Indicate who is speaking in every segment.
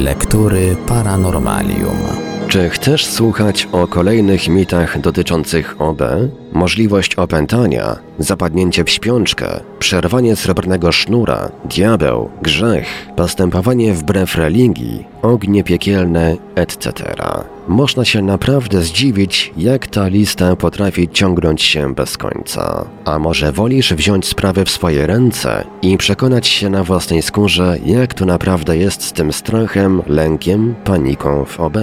Speaker 1: Lektury Paranormalium.
Speaker 2: Czy chcesz słuchać o kolejnych mitach dotyczących OB? Możliwość opętania, zapadnięcie w śpiączkę, przerwanie srebrnego sznura, diabeł, grzech, postępowanie wbrew religii, ognie piekielne, etc. Można się naprawdę zdziwić, jak ta lista potrafi ciągnąć się bez końca. A może wolisz wziąć sprawę w swoje ręce i przekonać się na własnej skórze, jak to naprawdę jest z tym strachem, lękiem, paniką w OB?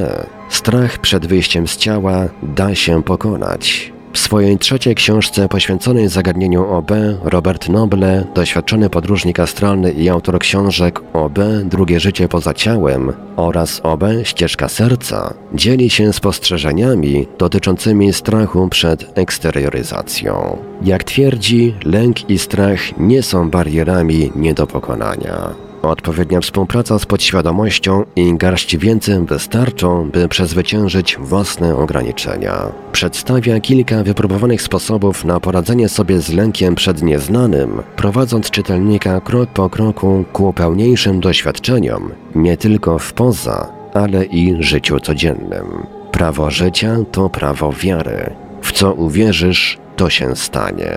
Speaker 2: Strach przed wyjściem z ciała da się pokonać. W swojej trzeciej książce poświęconej zagadnieniu OB Robert Noble, doświadczony podróżnik astralny i autor książek OB Drugie życie poza ciałem oraz OB Ścieżka serca, dzieli się spostrzeżeniami dotyczącymi strachu przed eksterioryzacją. Jak twierdzi, lęk i strach nie są barierami nie do pokonania. Odpowiednia współpraca z podświadomością i garść wiedzy wystarczą, by przezwyciężyć własne ograniczenia. Przedstawia kilka wypróbowanych sposobów na poradzenie sobie z lękiem przed nieznanym, prowadząc czytelnika krok po kroku ku pełniejszym doświadczeniom, nie tylko w poza, ale i życiu codziennym. Prawo życia to prawo wiary. W co uwierzysz, to się stanie.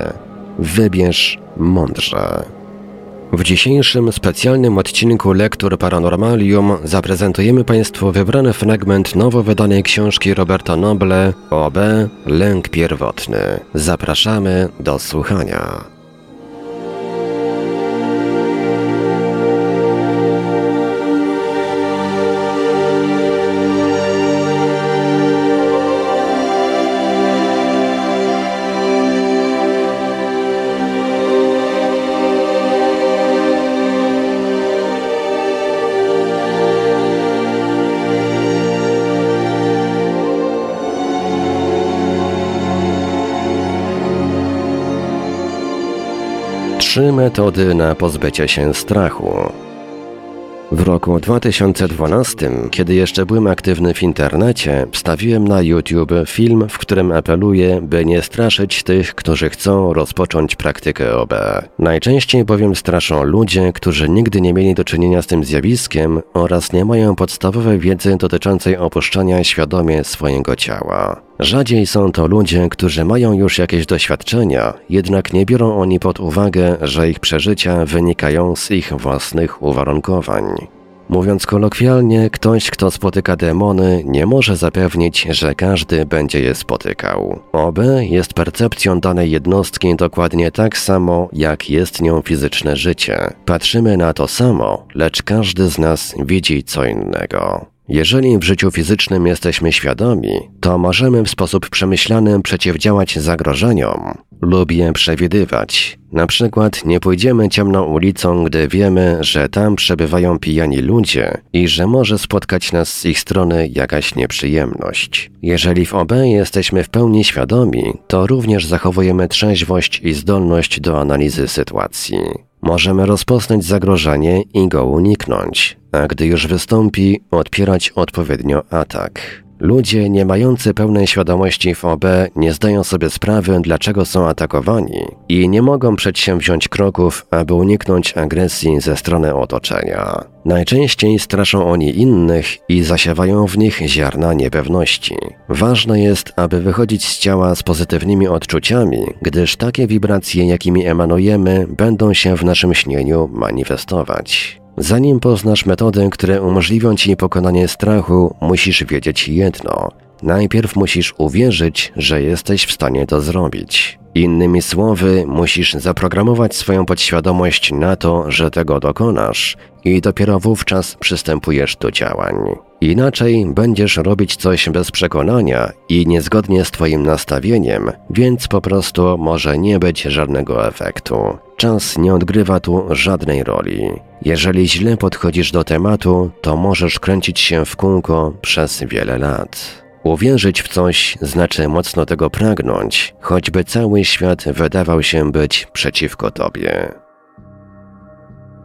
Speaker 2: Wybierz mądrze. W dzisiejszym specjalnym odcinku Lektur Paranormalium zaprezentujemy Państwu wybrany fragment nowo wydanej książki Roberta Noble OB Lęk Pierwotny. Zapraszamy do słuchania. Trzy metody na pozbycie się strachu. W roku 2012, kiedy jeszcze byłem aktywny w internecie, wstawiłem na YouTube film, w którym apeluję, by nie straszyć tych, którzy chcą rozpocząć praktykę OB. Najczęściej bowiem straszą ludzie, którzy nigdy nie mieli do czynienia z tym zjawiskiem oraz nie mają podstawowej wiedzy dotyczącej opuszczania świadomie swojego ciała. Rzadziej są to ludzie, którzy mają już jakieś doświadczenia, jednak nie biorą oni pod uwagę, że ich przeżycia wynikają z ich własnych uwarunkowań. Mówiąc kolokwialnie, ktoś, kto spotyka demony, nie może zapewnić, że każdy będzie je spotykał. OB jest percepcją danej jednostki dokładnie tak samo, jak jest nią fizyczne życie. Patrzymy na to samo, lecz każdy z nas widzi co innego. Jeżeli w życiu fizycznym jesteśmy świadomi, to możemy w sposób przemyślany przeciwdziałać zagrożeniom lub je przewidywać. Na przykład nie pójdziemy ciemną ulicą, gdy wiemy, że tam przebywają pijani ludzie i że może spotkać nas z ich strony jakaś nieprzyjemność. Jeżeli w OB jesteśmy w pełni świadomi, to również zachowujemy trzeźwość i zdolność do analizy sytuacji. Możemy rozpoznać zagrożenie i go uniknąć, a gdy już wystąpi, odpierać odpowiednio atak. Ludzie nie mający pełnej świadomości w OB nie zdają sobie sprawy, dlaczego są atakowani i nie mogą przedsięwziąć kroków, aby uniknąć agresji ze strony otoczenia. Najczęściej straszą oni innych i zasiewają w nich ziarna niepewności. Ważne jest, aby wychodzić z ciała z pozytywnymi odczuciami, gdyż takie wibracje, jakimi emanujemy, będą się w naszym śnieniu manifestować. Zanim poznasz metody, które umożliwią ci pokonanie strachu, musisz wiedzieć jedno. Najpierw musisz uwierzyć, że jesteś w stanie to zrobić. Innymi słowy, musisz zaprogramować swoją podświadomość na to, że tego dokonasz i dopiero wówczas przystępujesz do działań. Inaczej będziesz robić coś bez przekonania i niezgodnie z Twoim nastawieniem, więc po prostu może nie być żadnego efektu. Czas nie odgrywa tu żadnej roli. Jeżeli źle podchodzisz do tematu, to możesz kręcić się w kółko przez wiele lat. Uwierzyć w coś znaczy mocno tego pragnąć, choćby cały świat wydawał się być przeciwko tobie.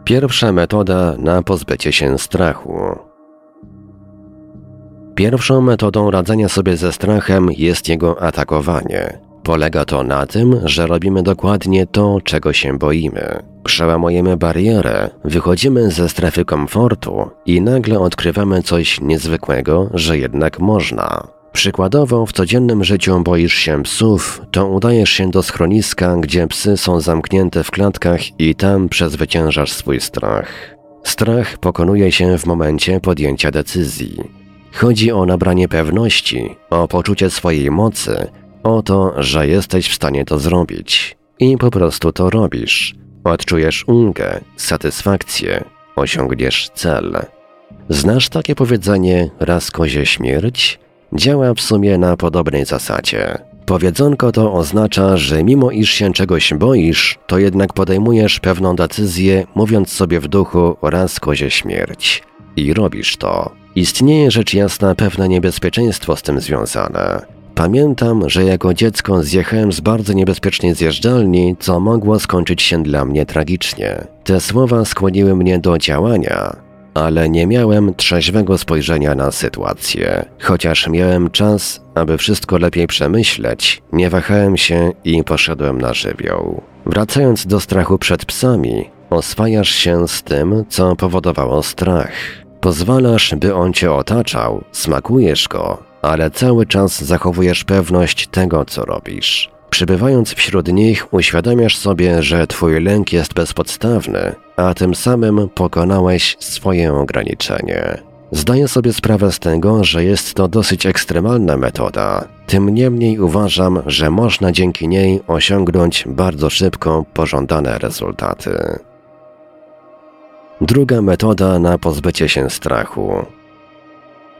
Speaker 2: Pierwsza metoda na pozbycie się strachu. Pierwszą metodą radzenia sobie ze strachem jest jego atakowanie. Polega to na tym, że robimy dokładnie to, czego się boimy. Przełamujemy barierę, wychodzimy ze strefy komfortu i nagle odkrywamy coś niezwykłego, że jednak można. Przykładowo w codziennym życiu boisz się psów, to udajesz się do schroniska, gdzie psy są zamknięte w klatkach i tam przezwyciężasz swój strach. Strach pokonuje się w momencie podjęcia decyzji. Chodzi o nabranie pewności, o poczucie swojej mocy, o to, że jesteś w stanie to zrobić. I po prostu to robisz. Odczujesz ulgę, satysfakcję, osiągniesz cel. Znasz takie powiedzenie raz kozie śmierć? Działa w sumie na podobnej zasadzie. Powiedzonko to oznacza, że mimo iż się czegoś boisz, to jednak podejmujesz pewną decyzję, mówiąc sobie w duchu raz kozie śmierć. I robisz to. Istnieje rzecz jasna pewne niebezpieczeństwo z tym związane. Pamiętam, że jako dziecko zjechałem z bardzo niebezpiecznej zjeżdżalni, co mogło skończyć się dla mnie tragicznie. Te słowa skłoniły mnie do działania, ale nie miałem trzeźwego spojrzenia na sytuację. Chociaż miałem czas, aby wszystko lepiej przemyśleć, nie wahałem się i poszedłem na żywioł. Wracając do strachu przed psami, oswajasz się z tym, co powodowało strach. Pozwalasz, by on cię otaczał, smakujesz go, ale cały czas zachowujesz pewność tego, co robisz. Przybywając wśród nich, uświadamiasz sobie, że twój lęk jest bezpodstawny, a tym samym pokonałeś swoje ograniczenie. Zdaję sobie sprawę z tego, że jest to dosyć ekstremalna metoda. Tym niemniej uważam, że można dzięki niej osiągnąć bardzo szybko pożądane rezultaty. Druga metoda na pozbycie się strachu.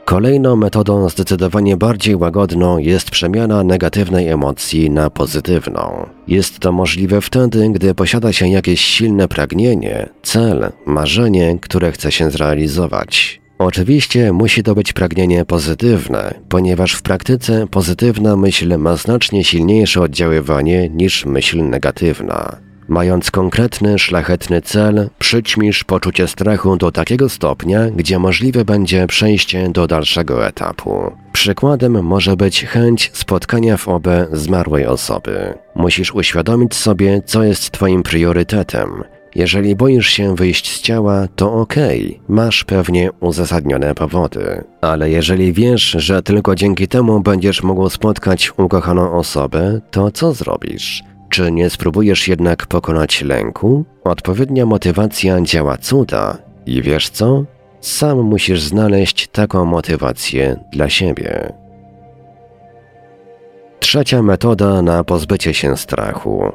Speaker 2: Kolejną metodą zdecydowanie bardziej łagodną jest przemiana negatywnej emocji na pozytywną. Jest to możliwe wtedy, gdy posiada się jakieś silne pragnienie, cel, marzenie, które chce się zrealizować. Oczywiście musi to być pragnienie pozytywne, ponieważ w praktyce pozytywna myśl ma znacznie silniejsze oddziaływanie niż myśl negatywna. Mając konkretny, szlachetny cel, przyćmisz poczucie strachu do takiego stopnia, gdzie możliwe będzie przejście do dalszego etapu. Przykładem może być chęć spotkania w obie zmarłej osoby. Musisz uświadomić sobie, co jest Twoim priorytetem. Jeżeli boisz się wyjść z ciała, to okej, okay, masz pewnie uzasadnione powody. Ale jeżeli wiesz, że tylko dzięki temu będziesz mógł spotkać ukochaną osobę, to co zrobisz? Czy nie spróbujesz jednak pokonać lęku? Odpowiednia motywacja działa cuda i wiesz co? Sam musisz znaleźć taką motywację dla siebie. Trzecia metoda na pozbycie się strachu.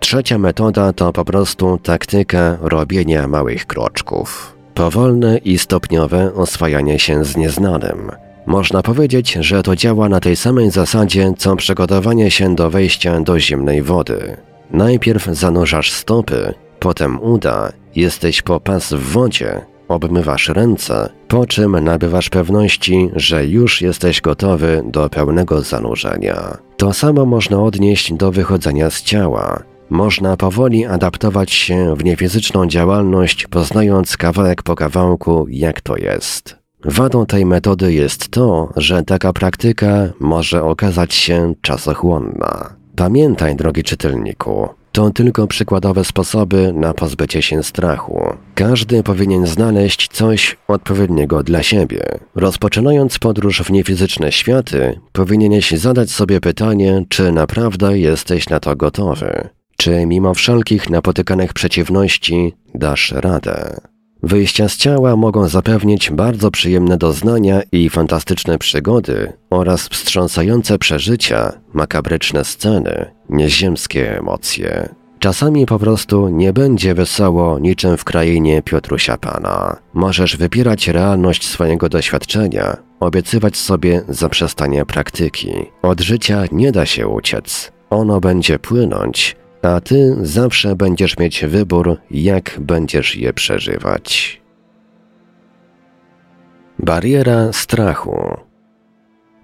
Speaker 2: Trzecia metoda to po prostu taktyka robienia małych kroczków. Powolne i stopniowe oswajanie się z nieznanym – można powiedzieć, że to działa na tej samej zasadzie, co przygotowanie się do wejścia do zimnej wody. Najpierw zanurzasz stopy, potem uda, jesteś po pas w wodzie, obmywasz ręce, po czym nabywasz pewności, że już jesteś gotowy do pełnego zanurzenia. To samo można odnieść do wychodzenia z ciała. Można powoli adaptować się w niefizyczną działalność, poznając kawałek po kawałku, jak to jest. Wadą tej metody jest to, że taka praktyka może okazać się czasochłonna. Pamiętaj, drogi czytelniku, to tylko przykładowe sposoby na pozbycie się strachu. Każdy powinien znaleźć coś odpowiedniego dla siebie. Rozpoczynając podróż w niefizyczne światy, powinieneś zadać sobie pytanie, czy naprawdę jesteś na to gotowy. Czy mimo wszelkich napotykanych przeciwności dasz radę? Wyjścia z ciała mogą zapewnić bardzo przyjemne doznania i fantastyczne przygody oraz wstrząsające przeżycia, makabryczne sceny, nieziemskie emocje. Czasami po prostu nie będzie wesoło niczym w krainie Piotrusia Pana. Możesz wypierać realność swojego doświadczenia, obiecywać sobie zaprzestanie praktyki. Od życia nie da się uciec. Ono będzie płynąć, a ty zawsze będziesz mieć wybór, jak będziesz je przeżywać. Bariera strachu.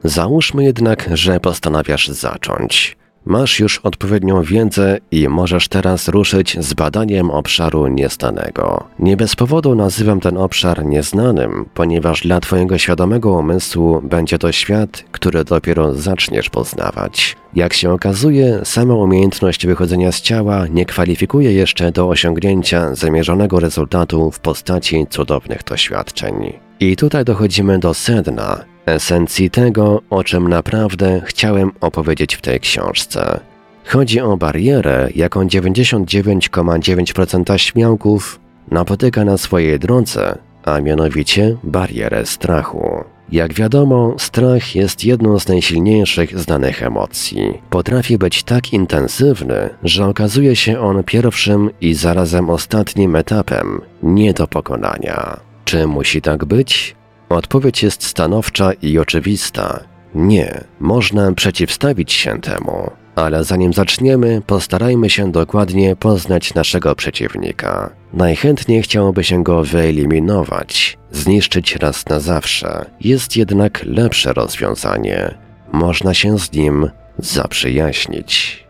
Speaker 2: Załóżmy jednak, że postanawiasz zacząć. Masz już odpowiednią wiedzę i możesz teraz ruszyć z badaniem obszaru nieznanego. Nie bez powodu nazywam ten obszar nieznanym, ponieważ dla Twojego świadomego umysłu będzie to świat, który dopiero zaczniesz poznawać. Jak się okazuje, sama umiejętność wychodzenia z ciała nie kwalifikuje jeszcze do osiągnięcia zamierzonego rezultatu w postaci cudownych doświadczeń. I tutaj dochodzimy do sedna, esencji tego, o czym naprawdę chciałem opowiedzieć w tej książce. Chodzi o barierę, jaką 99,9% śmiałków napotyka na swojej drodze, a mianowicie barierę strachu. Jak wiadomo, strach jest jedną z najsilniejszych znanych emocji. Potrafi być tak intensywny, że okazuje się on pierwszym i zarazem ostatnim etapem nie do pokonania. Czy musi tak być? Odpowiedź jest stanowcza i oczywista. Nie, można przeciwstawić się temu, ale zanim zaczniemy, postarajmy się dokładnie poznać naszego przeciwnika. Najchętniej chciałoby się go wyeliminować, zniszczyć raz na zawsze. Jest jednak lepsze rozwiązanie. Można się z nim zaprzyjaźnić.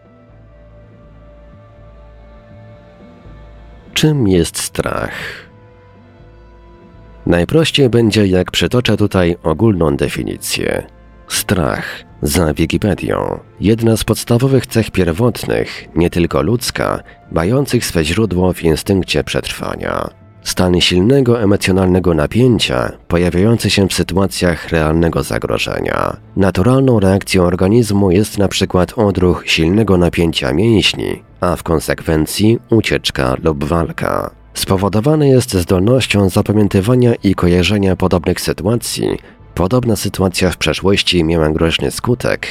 Speaker 2: Czym jest strach? Najprościej będzie, jak przytoczę tutaj ogólną definicję. Strach, za Wikipedią, jedna z podstawowych cech pierwotnych, nie tylko ludzka, mających swe źródło w instynkcie przetrwania. Stan silnego emocjonalnego napięcia, pojawiający się w sytuacjach realnego zagrożenia. Naturalną reakcją organizmu jest na przykład odruch silnego napięcia mięśni, a w konsekwencji ucieczka lub walka. Spowodowany jest zdolnością zapamiętywania i kojarzenia podobnych sytuacji. Podobna sytuacja w przeszłości miała groźny skutek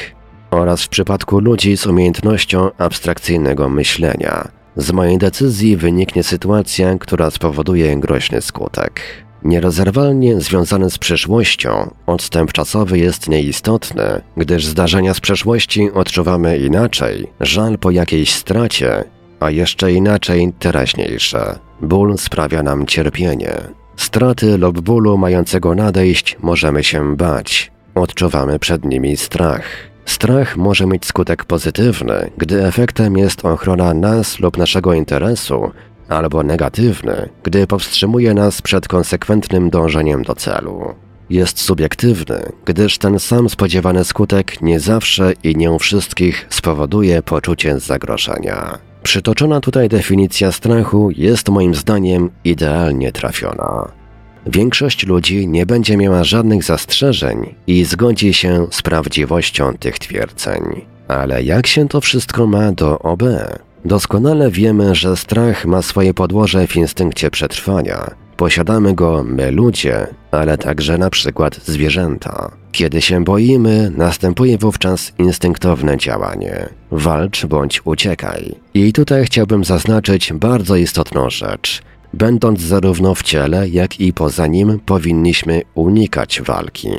Speaker 2: oraz w przypadku ludzi z umiejętnością abstrakcyjnego myślenia. Z mojej decyzji wyniknie sytuacja, która spowoduje groźny skutek. Nierozerwalnie związany z przyszłością, odstęp czasowy jest nieistotny, gdyż zdarzenia z przeszłości odczuwamy inaczej, żal po jakiejś stracie, a jeszcze inaczej teraźniejsze. Ból sprawia nam cierpienie. Straty lub bólu mającego nadejść możemy się bać. Odczuwamy przed nimi strach. Strach może mieć skutek pozytywny, gdy efektem jest ochrona nas lub naszego interesu, albo negatywny, gdy powstrzymuje nas przed konsekwentnym dążeniem do celu. Jest subiektywny, gdyż ten sam spodziewany skutek nie zawsze i nie u wszystkich spowoduje poczucie zagrożenia. Przytoczona tutaj definicja strachu jest moim zdaniem idealnie trafiona. Większość ludzi nie będzie miała żadnych zastrzeżeń i zgodzi się z prawdziwością tych twierdzeń. Ale jak się to wszystko ma do OB? Doskonale wiemy, że strach ma swoje podłoże w instynkcie przetrwania, Posiadamy go my ludzie, ale także na przykład zwierzęta. Kiedy się boimy, następuje wówczas instynktowne działanie. Walcz bądź uciekaj. I tutaj chciałbym zaznaczyć bardzo istotną rzecz. Będąc zarówno w ciele, jak i poza nim, powinniśmy unikać walki.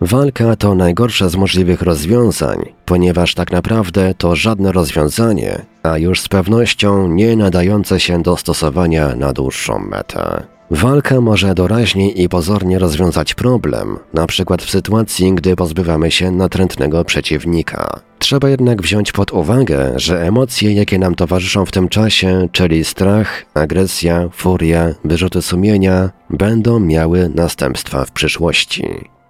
Speaker 2: Walka to najgorsze z możliwych rozwiązań, ponieważ tak naprawdę to żadne rozwiązanie, a już z pewnością nie nadające się do stosowania na dłuższą metę. Walka może doraźnie i pozornie rozwiązać problem, na przykład w sytuacji, gdy pozbywamy się natrętnego przeciwnika. Trzeba jednak wziąć pod uwagę, że emocje, jakie nam towarzyszą w tym czasie, czyli strach, agresja, furia, wyrzuty sumienia, będą miały następstwa w przyszłości.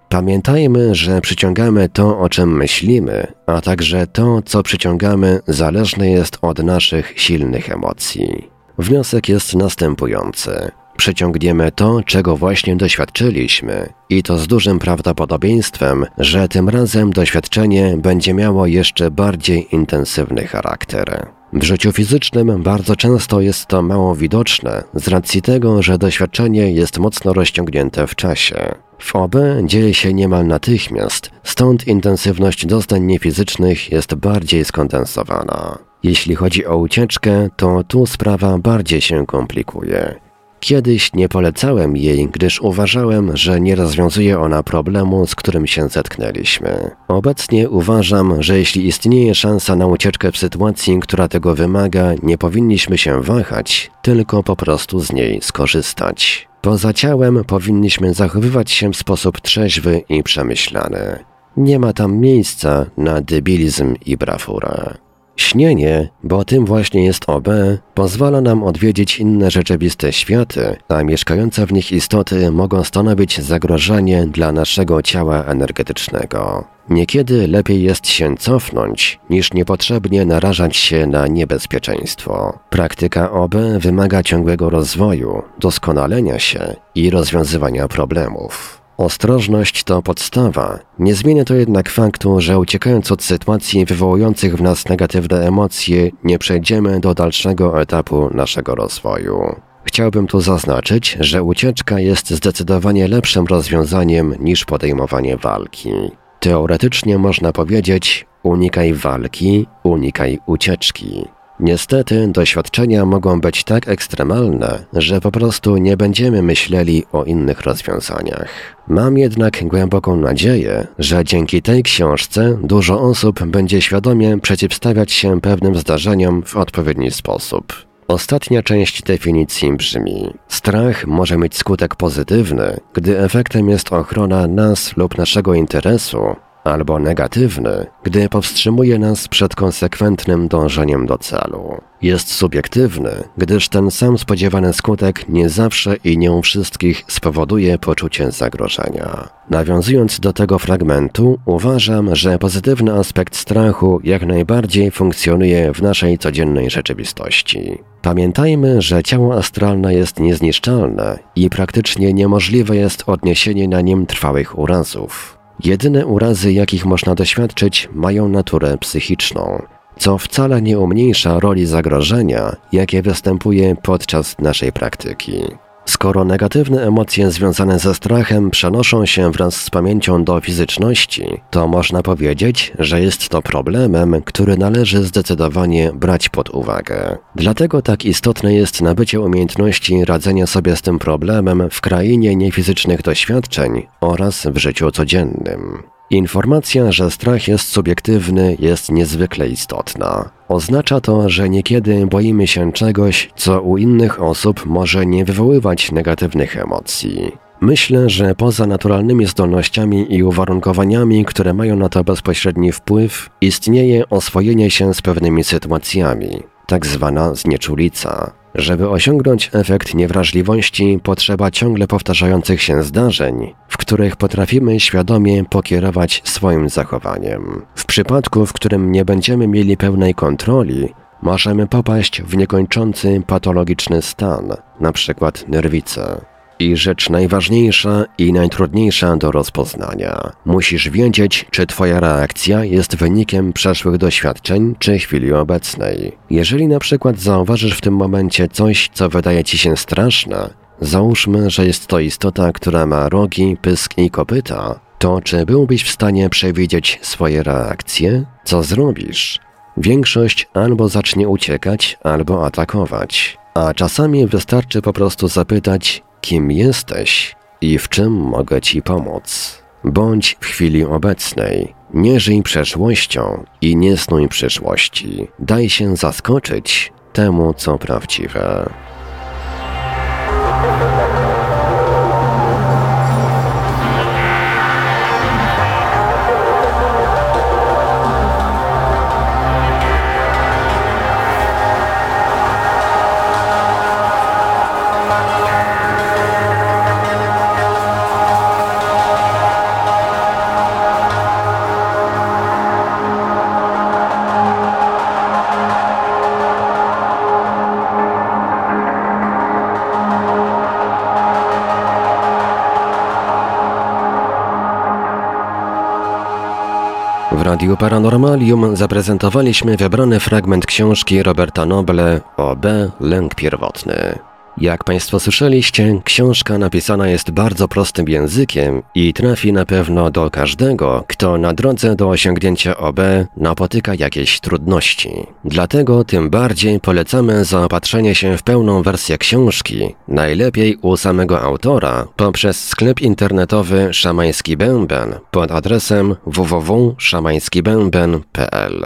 Speaker 2: Pamiętajmy, że przyciągamy to, o czym myślimy, a także to, co przyciągamy, zależne jest od naszych silnych emocji. Wniosek jest następujący. Przyciągniemy to, czego właśnie doświadczyliśmy, i to z dużym prawdopodobieństwem, że tym razem doświadczenie będzie miało jeszcze bardziej intensywny charakter. W życiu fizycznym bardzo często jest to mało widoczne z racji tego, że doświadczenie jest mocno rozciągnięte w czasie. W OB dzieje się niemal natychmiast, stąd intensywność doznań niefizycznych jest bardziej skondensowana. Jeśli chodzi o ucieczkę, to tu sprawa bardziej się komplikuje. Kiedyś nie polecałem jej, gdyż uważałem, że nie rozwiązuje ona problemu, z którym się zetknęliśmy. Obecnie uważam, że jeśli istnieje szansa na ucieczkę w sytuacji, która tego wymaga, nie powinniśmy się wahać, tylko po prostu z niej skorzystać. Poza ciałem powinniśmy zachowywać się w sposób trzeźwy i przemyślany. Nie ma tam miejsca na debilizm i brawurę. Śnienie, bo tym właśnie jest OB, pozwala nam odwiedzić inne rzeczywiste światy, a mieszkające w nich istoty mogą stanowić zagrożenie dla naszego ciała energetycznego. Niekiedy lepiej jest się cofnąć, niż niepotrzebnie narażać się na niebezpieczeństwo. Praktyka OB wymaga ciągłego rozwoju, doskonalenia się i rozwiązywania problemów. Ostrożność to podstawa. Nie zmienia to jednak faktu, że uciekając od sytuacji wywołujących w nas negatywne emocje, nie przejdziemy do dalszego etapu naszego rozwoju. Chciałbym tu zaznaczyć, że ucieczka jest zdecydowanie lepszym rozwiązaniem niż podejmowanie walki. Teoretycznie można powiedzieć: unikaj walki, unikaj ucieczki. Niestety doświadczenia mogą być tak ekstremalne, że po prostu nie będziemy myśleli o innych rozwiązaniach. Mam jednak głęboką nadzieję, że dzięki tej książce dużo osób będzie świadomie przeciwstawiać się pewnym zdarzeniom w odpowiedni sposób. Ostatnia część definicji brzmi: Strach może mieć skutek pozytywny, gdy efektem jest ochrona nas lub naszego interesu albo negatywny, gdy powstrzymuje nas przed konsekwentnym dążeniem do celu. Jest subiektywny, gdyż ten sam spodziewany skutek nie zawsze i nie u wszystkich spowoduje poczucie zagrożenia. Nawiązując do tego fragmentu, uważam, że pozytywny aspekt strachu jak najbardziej funkcjonuje w naszej codziennej rzeczywistości. Pamiętajmy, że ciało astralne jest niezniszczalne i praktycznie niemożliwe jest odniesienie na nim trwałych urazów. Jedyne urazy, jakich można doświadczyć, mają naturę psychiczną, co wcale nie umniejsza roli zagrożenia, jakie występuje podczas naszej praktyki. Skoro negatywne emocje związane ze strachem przenoszą się wraz z pamięcią do fizyczności, to można powiedzieć, że jest to problemem, który należy zdecydowanie brać pod uwagę. Dlatego tak istotne jest nabycie umiejętności radzenia sobie z tym problemem w krainie niefizycznych doświadczeń oraz w życiu codziennym. Informacja, że strach jest subiektywny, jest niezwykle istotna. Oznacza to, że niekiedy boimy się czegoś, co u innych osób może nie wywoływać negatywnych emocji. Myślę, że poza naturalnymi zdolnościami i uwarunkowaniami, które mają na to bezpośredni wpływ, istnieje oswojenie się z pewnymi sytuacjami, tak zwana znieczulica. Żeby osiągnąć efekt niewrażliwości, potrzeba ciągle powtarzających się zdarzeń, w których potrafimy świadomie pokierować swoim zachowaniem. W przypadku, w którym nie będziemy mieli pełnej kontroli, możemy popaść w niekończący patologiczny stan, np. nerwice. I rzecz najważniejsza i najtrudniejsza do rozpoznania. Musisz wiedzieć, czy Twoja reakcja jest wynikiem przeszłych doświadczeń, czy chwili obecnej. Jeżeli na przykład zauważysz w tym momencie coś, co wydaje Ci się straszne, załóżmy, że jest to istota, która ma rogi, pysk i kopyta, to czy byłbyś w stanie przewidzieć swoje reakcje? Co zrobisz? Większość albo zacznie uciekać, albo atakować. A czasami wystarczy po prostu zapytać, kim jesteś i w czym mogę Ci pomóc. Bądź w chwili obecnej, nie żyj przeszłością i nie snuj przyszłości. Daj się zaskoczyć temu, co prawdziwe. Radiu Paranormalium zaprezentowaliśmy wybrany fragment książki Roberta Noble O.B. Lęk pierwotny. Jak Państwo słyszeliście, książka napisana jest bardzo prostym językiem i trafi na pewno do każdego, kto na drodze do osiągnięcia OB napotyka jakieś trudności. Dlatego tym bardziej polecamy zaopatrzenie się w pełną wersję książki, najlepiej u samego autora, poprzez sklep internetowy Szamański Bęben pod adresem www.szamańskibęben.pl.